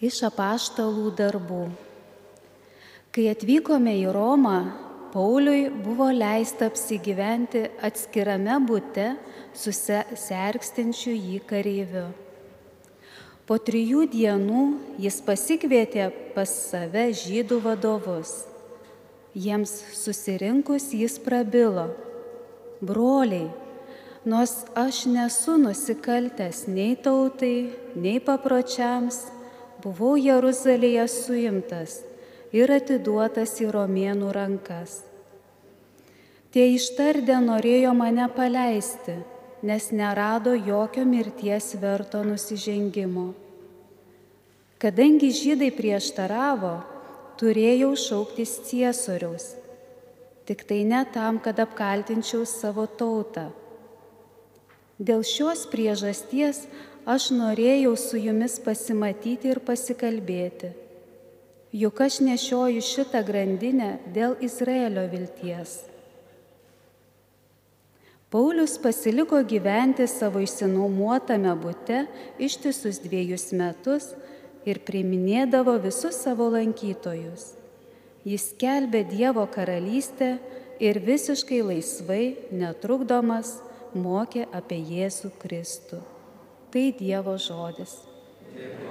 Iš apaštalų darbų. Kai atvykome į Romą, Pauliui buvo leista apsigyventi atskirame būte su sergstinčiu jį kareiviu. Po trijų dienų jis pasikvietė pas save žydų vadovus. Jiems susirinkus jis prabilo, broliai, nors aš nesu nusikaltęs nei tautai, nei papročiams, buvau Jeruzalėje suimtas ir atiduotas į romėnų rankas. Tie ištardę norėjo mane paleisti, nes nerado jokio mirties verto nusižengimo. Kadangi žydai prieštaravo, turėjau šauktis ciesoriaus, tik tai ne tam, kad apkaltinčiau savo tautą. Dėl šios priežasties aš norėjau su jumis pasimatyti ir pasikalbėti juk aš nešioju šitą grandinę dėl Izraelio vilties. Paulius pasiliko gyventi savo išsinuomuotame būte ištisus dviejus metus ir priminėdavo visus savo lankytojus. Jis kelbė Dievo karalystę ir visiškai laisvai, netrukdomas, mokė apie Jėzų Kristų. Tai Dievo žodis. Dėkui.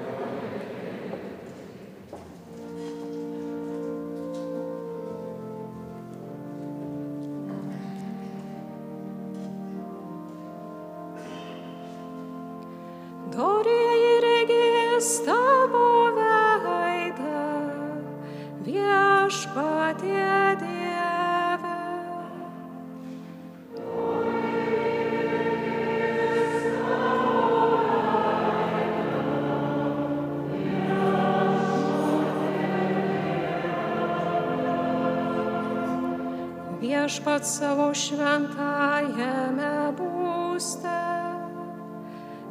Viešpat savo šventajame būste.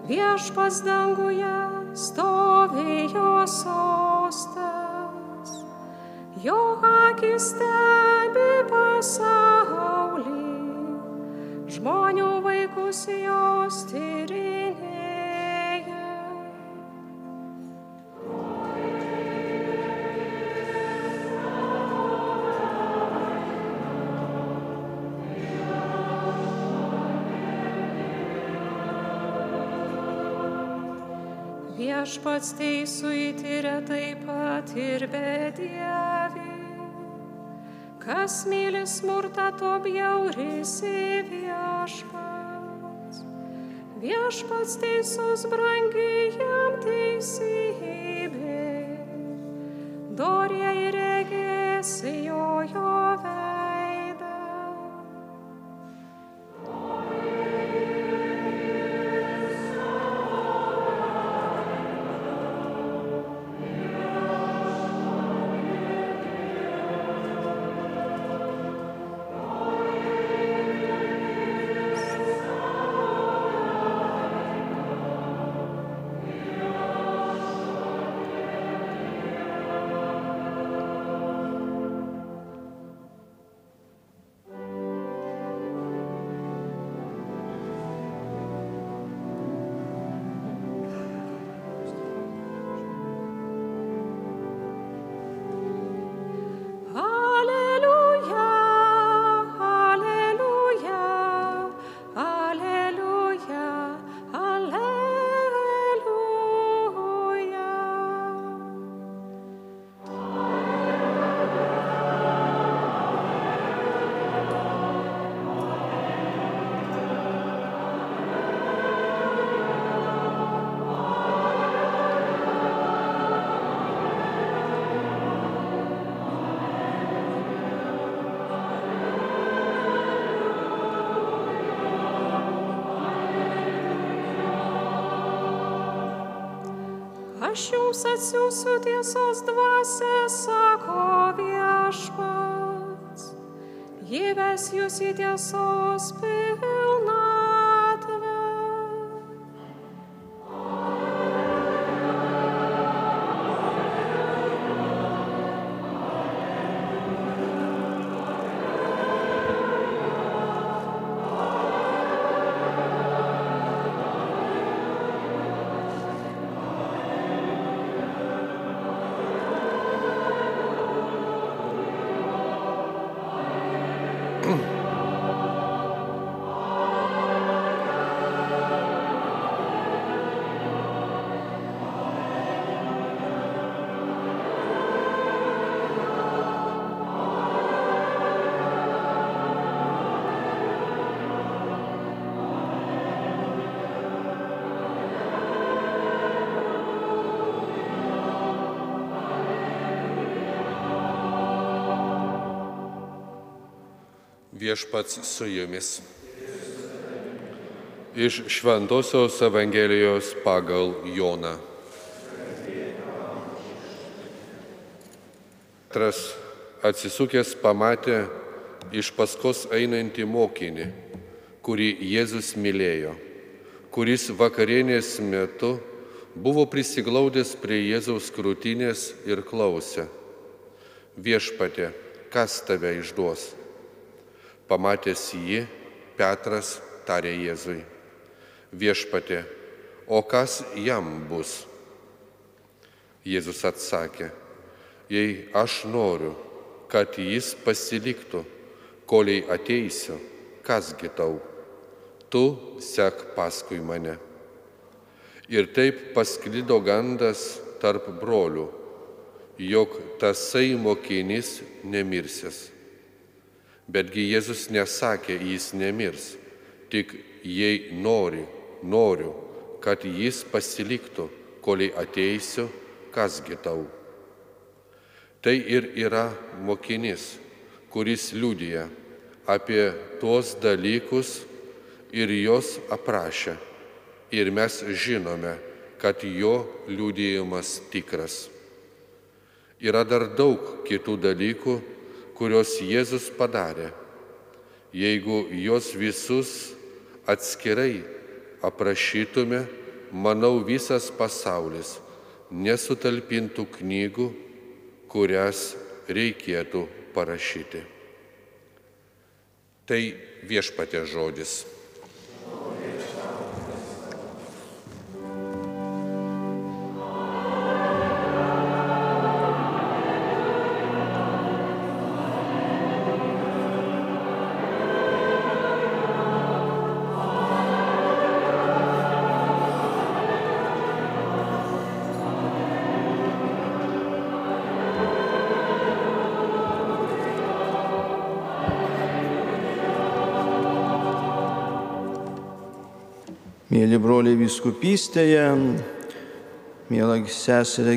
Viešpas danguje stovėjo sostas, jo akis stebi viešpats teisų įtyrė taip pat ir bedievi. Kas myli smurtą, to bjaurisi viešpats. Viešpats teisus brangiai jam Aš jums atsiųsiu tiesos dvasę, sako viešpats. Jie ves jūs į tiesos pilną. Viešpats su jumis. Iš Šventojios Evangelijos pagal Joną. Tras atsisukęs pamatė iš paskos einantį mokinį, kurį Jėzus mylėjo, kuris vakarienės metu buvo prisiglaudęs prie Jėzaus krūtinės ir klausė, viešpatė, kas tave išduos? Pamatęs jį, Petras tarė Jėzui, viešpatė, o kas jam bus? Jėzus atsakė, jei aš noriu, kad jis pasiliktų, koliai ateisiu, kasgi tau, tu sek paskui mane. Ir taip pasklido gandas tarp brolių, jog tasai mokinys nemirsis. Betgi Jėzus nesakė, jis nemirs, tik jei nori, noriu, kad jis pasiliktų, kol ateisiu, kasgi tau. Tai ir yra mokinys, kuris liūdija apie tuos dalykus ir juos aprašė. Ir mes žinome, kad jo liūdėjimas tikras. Yra dar daug kitų dalykų, kurios Jėzus padarė, jeigu juos visus atskirai aprašytume, manau visas pasaulis nesutalpintų knygų, kurias reikėtų parašyti. Tai viešpatė žodis. Mėly broliai viskupystėje, mėla seserė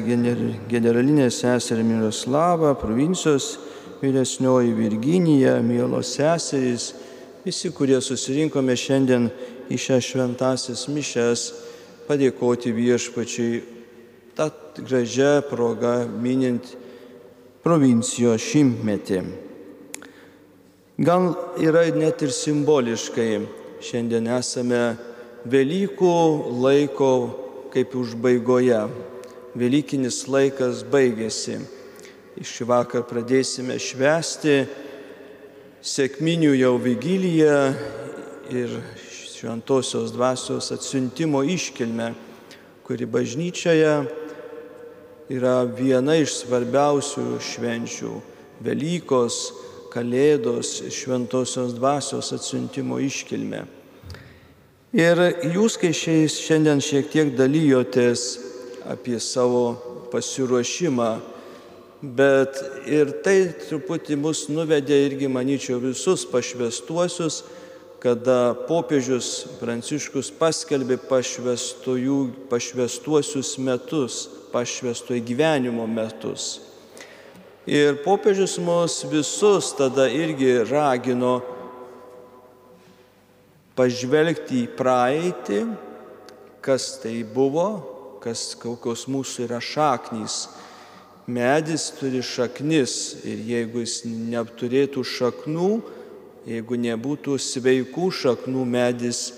generalinė seserė Miroslava, provincijos vyresnioji Virginija, mėlos seserys, visi, kurie susirinkome šiandien į šią šventasias mišes, padėkoti viešpačiai tą gražią progą minint provincijos šimtmetį. Gal yra net ir simboliškai, šiandien esame Velykų laiko kaip užbaigoje. Velykinis laikas baigėsi. Iš vakar pradėsime švęsti sėkminių jau vigiliją ir šventosios dvasios atsiuntimo iškilmę, kuri bažnyčioje yra viena iš svarbiausių švenčių - Velykos, Kalėdos, šventosios dvasios atsiuntimo iškilmė. Ir jūs, kai šiais šiandien šiek tiek dalyjotės apie savo pasiruošimą, bet ir tai truputį mus nuvedė irgi, manyčiau, visus pašvestuosius, kada popiežius Pranciškus paskelbė pašvestuosius metus, pašvestojo gyvenimo metus. Ir popiežius mus visus tada irgi ragino pažvelgti į praeitį, kas tai buvo, kas kokios mūsų yra šaknys. Medis turi šaknis ir jeigu jis neturėtų šaknų, jeigu nebūtų sveikų šaknų, medis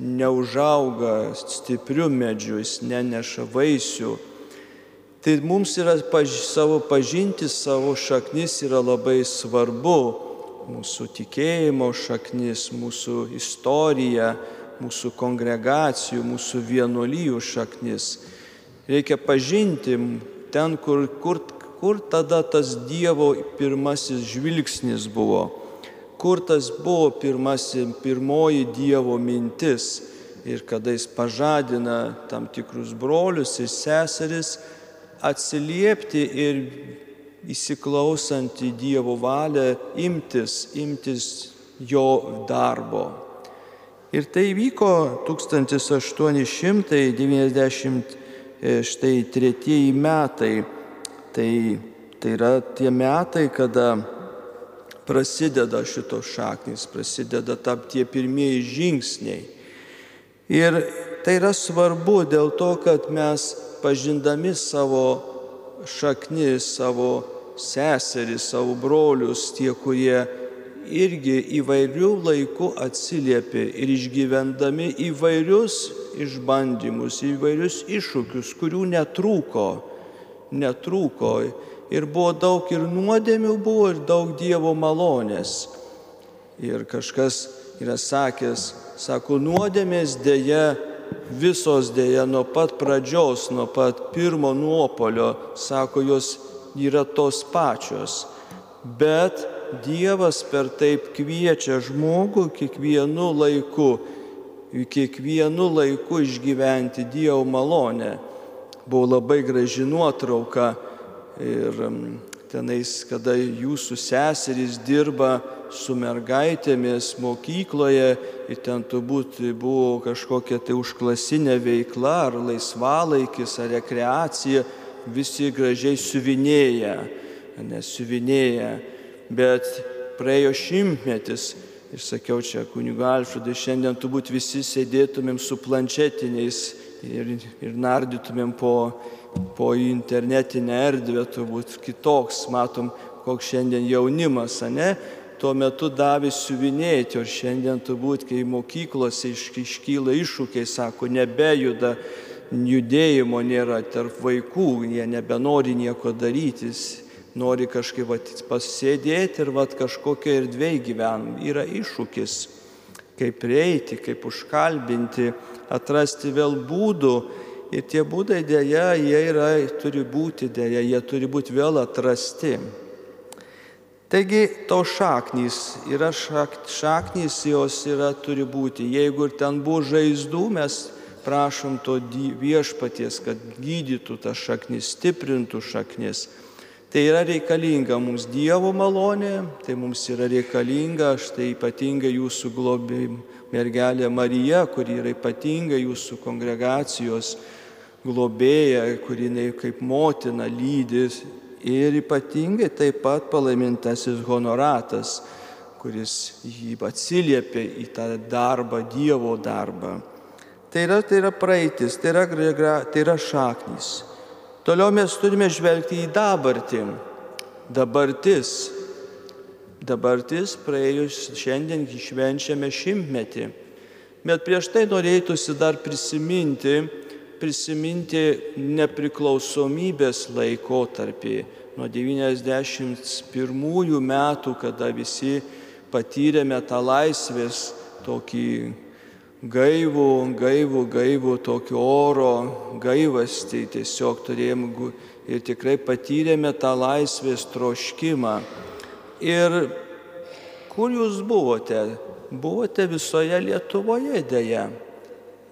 neužauga stipriu medžiu, jis neneša vaisių. Tai mums yra paž savo pažinti savo šaknis yra labai svarbu mūsų tikėjimo šaknis, mūsų istorija, mūsų kongregacijų, mūsų vienuolyjų šaknis. Reikia pažinti ten, kur, kur, kur tada tas Dievo pirmasis žvilgsnis buvo, kur tas buvo pirmasi, pirmoji Dievo mintis ir kada jis pažadina tam tikrus brolius ir seseris atsiliepti ir įsiklausant į Dievo valią, imtis, imtis jo darbo. Ir tai vyko 1893 metai. Tai, tai yra tie metai, kada prasideda šitos šaknys, prasideda tam tie pirmieji žingsniai. Ir tai yra svarbu dėl to, kad mes pažindami savo šaknis, savo seserį, savo brolius, tie, kurie irgi įvairių laikų atsiliepė ir išgyvendami įvairius išbandymus, įvairius iššūkius, kurių netrūko, netrūko. Ir buvo daug ir nuodėmių, buvo ir daug Dievo malonės. Ir kažkas yra sakęs, sako, nuodėmės dėja, visos dėja nuo pat pradžios, nuo pat pirmo nuopolio, sako, jos yra tos pačios. Bet Dievas per taip kviečia žmogų kiekvienu laiku, kiekvienu laiku išgyventi Dievo malonę. Buvo labai graži nuotrauka ir tenais, kada jūsų seserys dirba su mergaitėmis mokykloje ir ten turbūt buvo kažkokia tai užklasinė veikla ar laisvalaikis ar rekreacija, visi gražiai siuvinėja, nesuvinėja bet praėjo šimtmetis ir sakiau čia kunigu Alfredui, šiandien turbūt visi sėdėtumėm su planšetiniais ir, ir nardytumėm po, po internetinę erdvę, turbūt kitoks, matom, koks šiandien jaunimas, ne? Tuo metu davė siuvinėti, ir šiandien turbūt, kai mokyklose iškyla iššūkiai, sako, nebejuda, judėjimo nėra tarp vaikų, jie nebenori nieko darytis, nori kažkaip vat, pasėdėti ir vat, kažkokia erdvėje gyvenam. Yra iššūkis, kaip prieiti, kaip užkalbinti, atrasti vėl būdų. Ir tie būdai dėja, jie yra, turi būti dėja, jie turi būti vėl atrasti. Taigi to šaknys yra šak, šaknys, jos yra, turi būti. Jeigu ir ten buvo žaizdų, mes prašom to viešpaties, kad gydytų tą šaknis, stiprintų šaknis. Tai yra reikalinga mums Dievo malonė, tai mums yra reikalinga štai ypatinga jūsų globė mergelė Marija, kuri yra ypatinga jūsų kongregacijos globėja, kuri kaip motina lydis ir ypatingai taip pat palaimintasis honoratas, kuris jį atsiliepia į tą darbą, Dievo darbą. Tai yra, tai yra praeitis, tai yra, tai yra šaknys. Toliau mes turime žvelgti į dabartį. Dabartis. Dabartis praėjus šiandien švenčiame šimtmetį. Bet prieš tai norėtųsi dar prisiminti, prisiminti nepriklausomybės laikotarpį nuo 91 metų, kada visi patyrėme tą laisvės tokį gaivų, gaivų, gaivų tokio oro, gaivastį tiesiog turėjom ir tikrai patyrėme tą laisvės troškimą. Ir kur jūs buvote? Buvote visoje Lietuvoje dėja.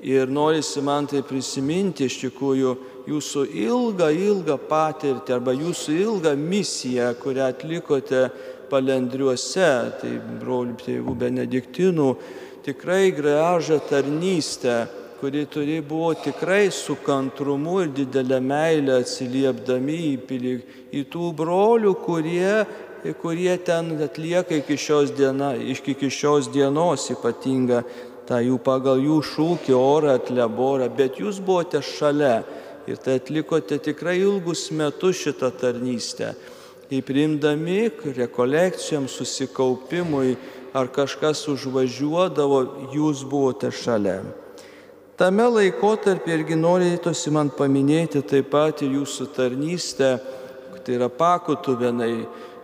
Ir norisi man tai prisiminti iš tikrųjų jūsų ilgą, ilgą patirtį arba jūsų ilgą misiją, kurią atlikote palendriuose, tai brolių tėvų benediktinų tikrai gražią tarnystę, kuri turi buvo tikrai su kantrumu ir didelę meilę atsiliepdami į, pilik, į tų brolių, kurie, kurie ten atlieka iki šios, diena, iki šios dienos ypatingą tą jų pagal jų šūkį orą atleborą, bet jūs buvote šalia ir tai atlikote tikrai ilgus metus šitą tarnystę. Įprimdami rekolekcijoms, susikaupimui, ar kažkas užvažiuodavo, jūs buvote šalia. Tame laikotarpį irgi norėtųsi man paminėti taip pat ir jūsų tarnystę, tai yra pakutuvenai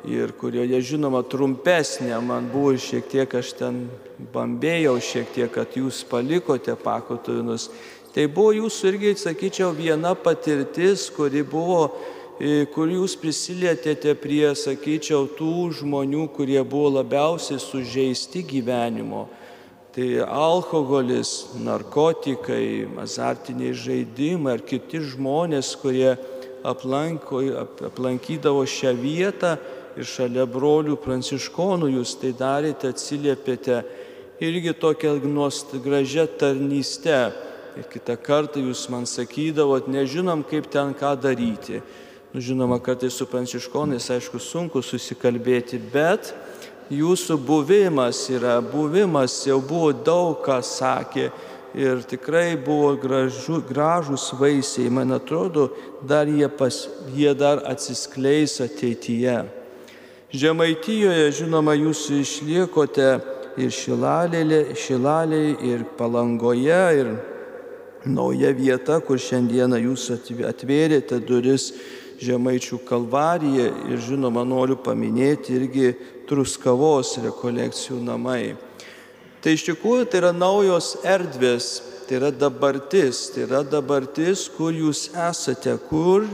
ir kurioje žinoma trumpesnė, man buvo šiek tiek, aš ten bambėjau šiek tiek, kad jūs palikote pakutuvenus. Tai buvo jūsų irgi, sakyčiau, viena patirtis, kuri buvo kur jūs prisilietėte prie, sakyčiau, tų žmonių, kurie buvo labiausiai sužeisti gyvenimo. Tai alkoholis, narkotikai, azartiniai žaidimai ar kiti žmonės, kurie aplanko, aplankydavo šią vietą ir šalia brolių pranciškonų jūs tai darėte, atsiliepėte irgi tokia nost gražia tarnyste. Ir kitą kartą jūs man sakydavot, nežinom, kaip ten ką daryti. Nu, žinoma, kartais su pranciškonais, aišku, sunku susikalbėti, bet jūsų buvimas yra, buvimas jau buvo daug ką sakė ir tikrai buvo gražu, gražus vaisiai. Man atrodo, dar jie, pas, jie dar atsiskleis ateityje. Žemaitijoje, žinoma, jūs išliekote ir šilalėje, ir palangoje, ir nauja vieta, kur šiandieną jūs atvėrėte duris Žemaičių kalvariją ir žinoma noriu paminėti irgi Truskavos rekolekcijų namai. Tai iš tikrųjų tai yra naujos erdvės, tai yra dabartis, tai yra dabartis, kur jūs esate, kur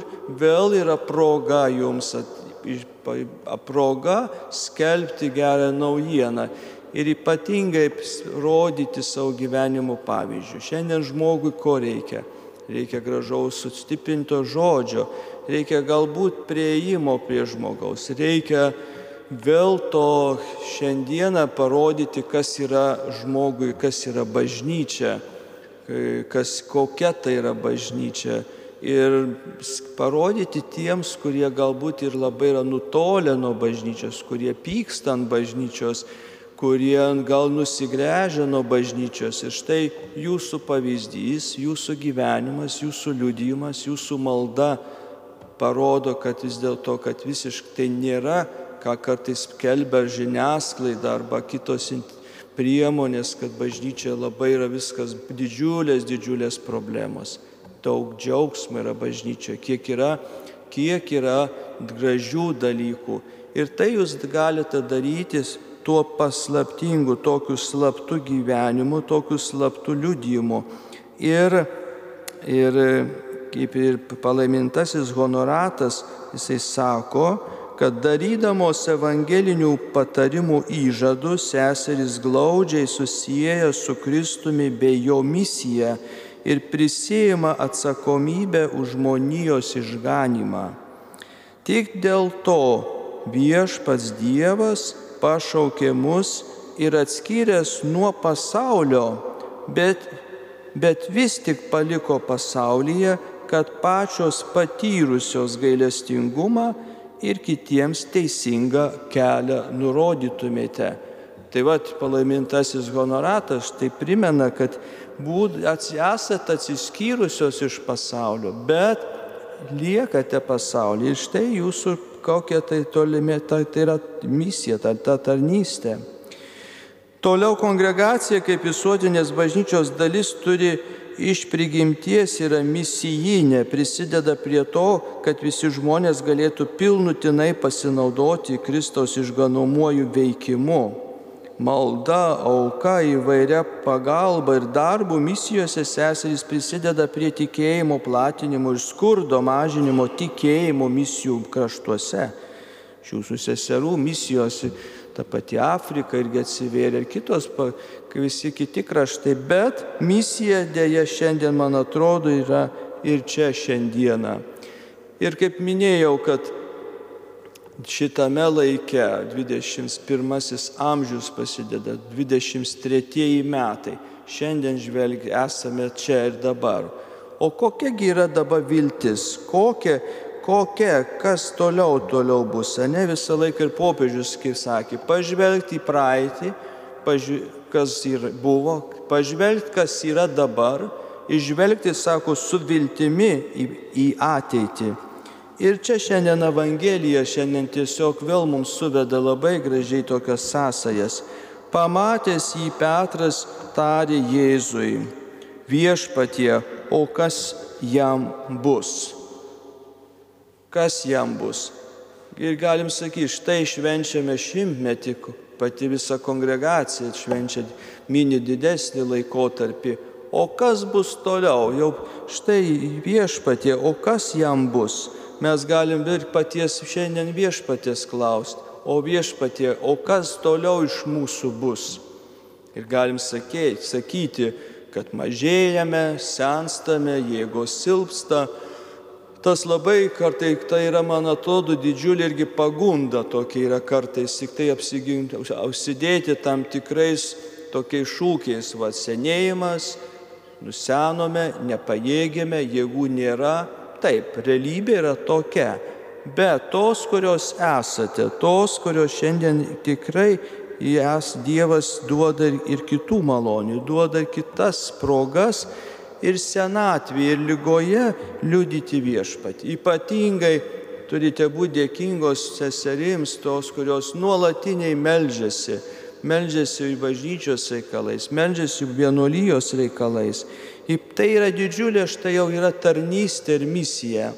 vėl yra proga jums, proga skelbti gerą naujieną ir ypatingai rodyti savo gyvenimo pavyzdžių. Šiandien žmogui ko reikia? Reikia gražaus sustiprinto žodžio, reikia galbūt prieimo prie žmogaus, reikia vėl to šiandieną parodyti, kas yra žmogui, kas yra bažnyčia, kas, kokia tai yra bažnyčia. Ir parodyti tiems, kurie galbūt ir labai yra nutolę nuo bažnyčios, kurie pyksta ant bažnyčios, kurie gal nusigręžia nuo bažnyčios. Ir štai jūsų pavyzdys, jūsų gyvenimas, jūsų liudijimas, jūsų malda parodo, kad vis dėlto, kad visiškai tai nėra, ką kartais kelbia žiniasklaida arba kitos priemonės, kad bažnyčia labai yra viskas didžiulės, didžiulės problemos. Daug džiaugsmo yra bažnyčia, kiek yra, kiek yra gražių dalykų. Ir tai jūs galite daryti tuo paslaptingu, tokiu slaptu gyvenimu, tokiu slaptu liudijimu. Ir, ir kaip ir palaimintasis honoratas, jisai sako, kad darydamos evangelinių patarimų įžadus seserys glaudžiai susiję su Kristumi bei jo misija ir prisėjama atsakomybę už žmonijos išganimą. Tik dėl to viešpats Dievas pašaukė mus ir atskyręs nuo pasaulio, bet, bet vis tik paliko pasaulyje, kad pačios patyrusios gailestingumą ir kitiems teisingą kelią nurodytumėte. Tai vad palaimintasis honoratas tai primena, kad būt, esate atsiskyrusios iš pasaulio, bet liekate pasaulyje. Ir štai jūsų kokia tai tolime, tai, tai yra misija, ta, ta tarnystė. Toliau kongregacija kaip visuotinės bažnyčios dalis turi iš prigimties yra misijinė, prisideda prie to, kad visi žmonės galėtų pilnutinai pasinaudoti Kristaus išganomuoju veikimu malda, auka, įvairia pagalba ir darbu misijose seserys prisideda prie tikėjimo platinimo ir skurdo mažinimo tikėjimo misijų kraštuose. Šių seserų misijos, ta pati Afrika irgi atsivėrė ir kitos, visi kiti kraštai, bet misija dėja šiandien, man atrodo, yra ir čia šiandieną. Ir kaip minėjau, kad šitame laike 21 amžius pasideda, 23 metai. Šiandien žvelgi, esame čia ir dabar. O kokiagi yra dabar viltis? Kokia, kokia, kas toliau toliau bus? Ne visą laiką ir popiežius, kaip sakė, pažvelgti į praeitį, pažv... kas yra, buvo, pažvelgti, kas yra dabar, išvelgti, sako, su viltimi į, į ateitį. Ir čia šiandien Evangelija šiandien tiesiog vėl mums suveda labai gražiai tokias sąsajas. Pamatęs jį Petras tarė Jėzui, viešpatie, o kas jam bus? Kas jam bus? Ir galim sakyti, štai švenčiame šimtmetį, pati visa kongregacija švenčia mini didesnį laikotarpį. O kas bus toliau? Jau štai viešpatie, o kas jam bus? mes galim ir paties šiandien viešpatės klausti, o viešpatie, o kas toliau iš mūsų bus? Ir galim sakyti, sakyti kad mažėjame, senstame, jėgos silpsta. Tas labai kartai, tai yra, man atrodo, didžiulė irgi pagunda tokia yra kartais, tik tai apsiginti, užsidėti tam tikrais tokiais šūkiais, va, senėjimas, nusenome, nepajėgėme, jėgų nėra, Taip, realybė yra tokia, bet tos, kurios esate, tos, kurios šiandien tikrai jas Dievas duoda ir kitų malonių, duoda kitas progas ir senatvėje, ir lygoje liudyti viešpatį. Ypatingai turite būti dėkingos seserims, tos, kurios nuolatiniai melžiasi, melžiasi bažnyčios reikalais, melžiasi vienuolijos reikalais. Ir tai yra didžiulė, štai jau yra tarnystė ir misija.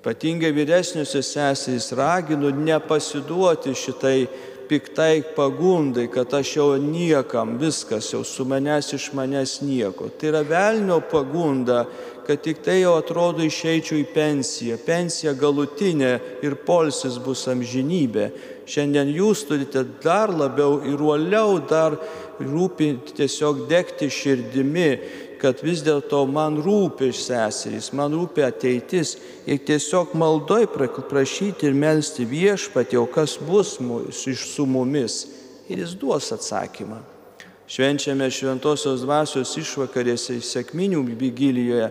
Ypatingai vyresniuose seserys raginu nepasiduoti šitai piktai pagundai, kad aš jau niekam, viskas jau su manęs iš manęs nieko. Tai yra velnio pagunda, kad tik tai jau atrodo išeičiau į pensiją. Pensija galutinė ir polsis bus amžinybė. Šiandien jūs turite dar labiau ir uoliau dar rūpinti tiesiog degti širdimi kad vis dėlto man rūpi seserys, man rūpi ateitis ir tiesiog maldoj prašyti ir melstį viešpatį, jau kas bus iš su mumis ir jis duos atsakymą. Švenčiame šventosios dvasios išvakarėse sėkminių vigilijoje.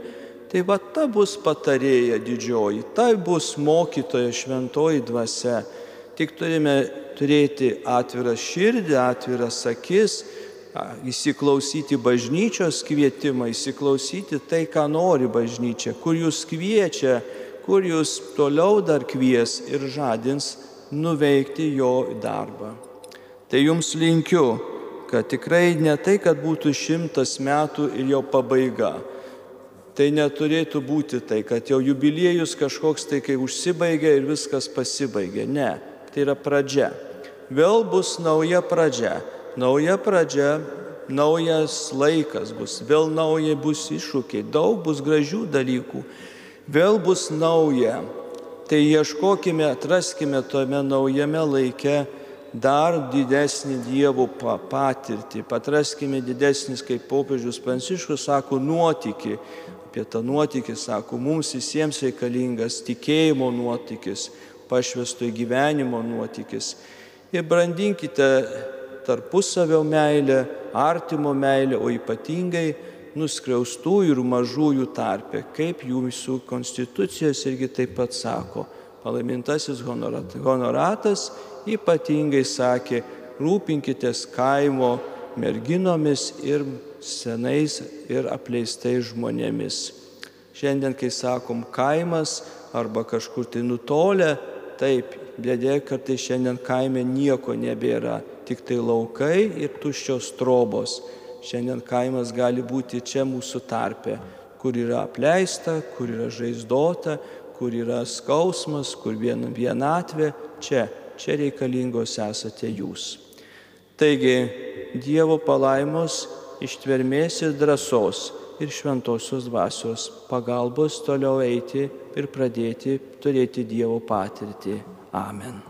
Tai va ta bus patarėja didžioji, tai bus mokytoja šventoji dvasia. Tik turime turėti atvirą širdį, atviras akis, įsiklausyti bažnyčios kvietimą, įsiklausyti tai, ką nori bažnyčia, kur jūs kviečia, kur jūs toliau dar kvies ir žadins nuveikti jo darbą. Tai jums linkiu, kad tikrai ne tai, kad būtų šimtas metų ir jau pabaiga. Tai neturėtų būti tai, kad jau jubiliejus kažkoks tai, kai užsibaigia ir viskas pasibaigia. Ne, tai yra pradžia. Vėl bus nauja pradžia nauja pradžia, naujas laikas bus, vėl nauja bus iššūkiai, daug bus gražių dalykų, vėl bus nauja. Tai ieškokime, atraskime tome naujame laike dar didesnį Dievo patirtį, patraskime didesnis, kaip popiežius Pranciškus sako, nuotikį. Apie tą nuotikį sako, mums visiems reikalingas tikėjimo nuotykis, pašvesto gyvenimo nuotykis. Ir brandinkite tarpusavio meilę, artimo meilę, o ypatingai nuskriaustų ir mažųjų tarpe, kaip jūsų konstitucijos irgi taip pat sako. Palaimintasis honoratas ypatingai sakė, rūpinkitės kaimo merginomis ir senais ir apleistais žmonėmis. Šiandien, kai sakom kaimas arba kažkur tai nutolę, taip, dėdė kartai šiandien kaime nieko nebėra tik tai laukai ir tuščios trobos. Šiandien kaimas gali būti čia mūsų tarpe, kur yra apleista, kur yra žaizdota, kur yra skausmas, kur vien, vienatvė, čia, čia reikalingos esate jūs. Taigi, Dievo palaimos, ištvermės ir drąsos ir šventosios dvasios pagalbos toliau eiti ir pradėti turėti Dievo patirtį. Amen.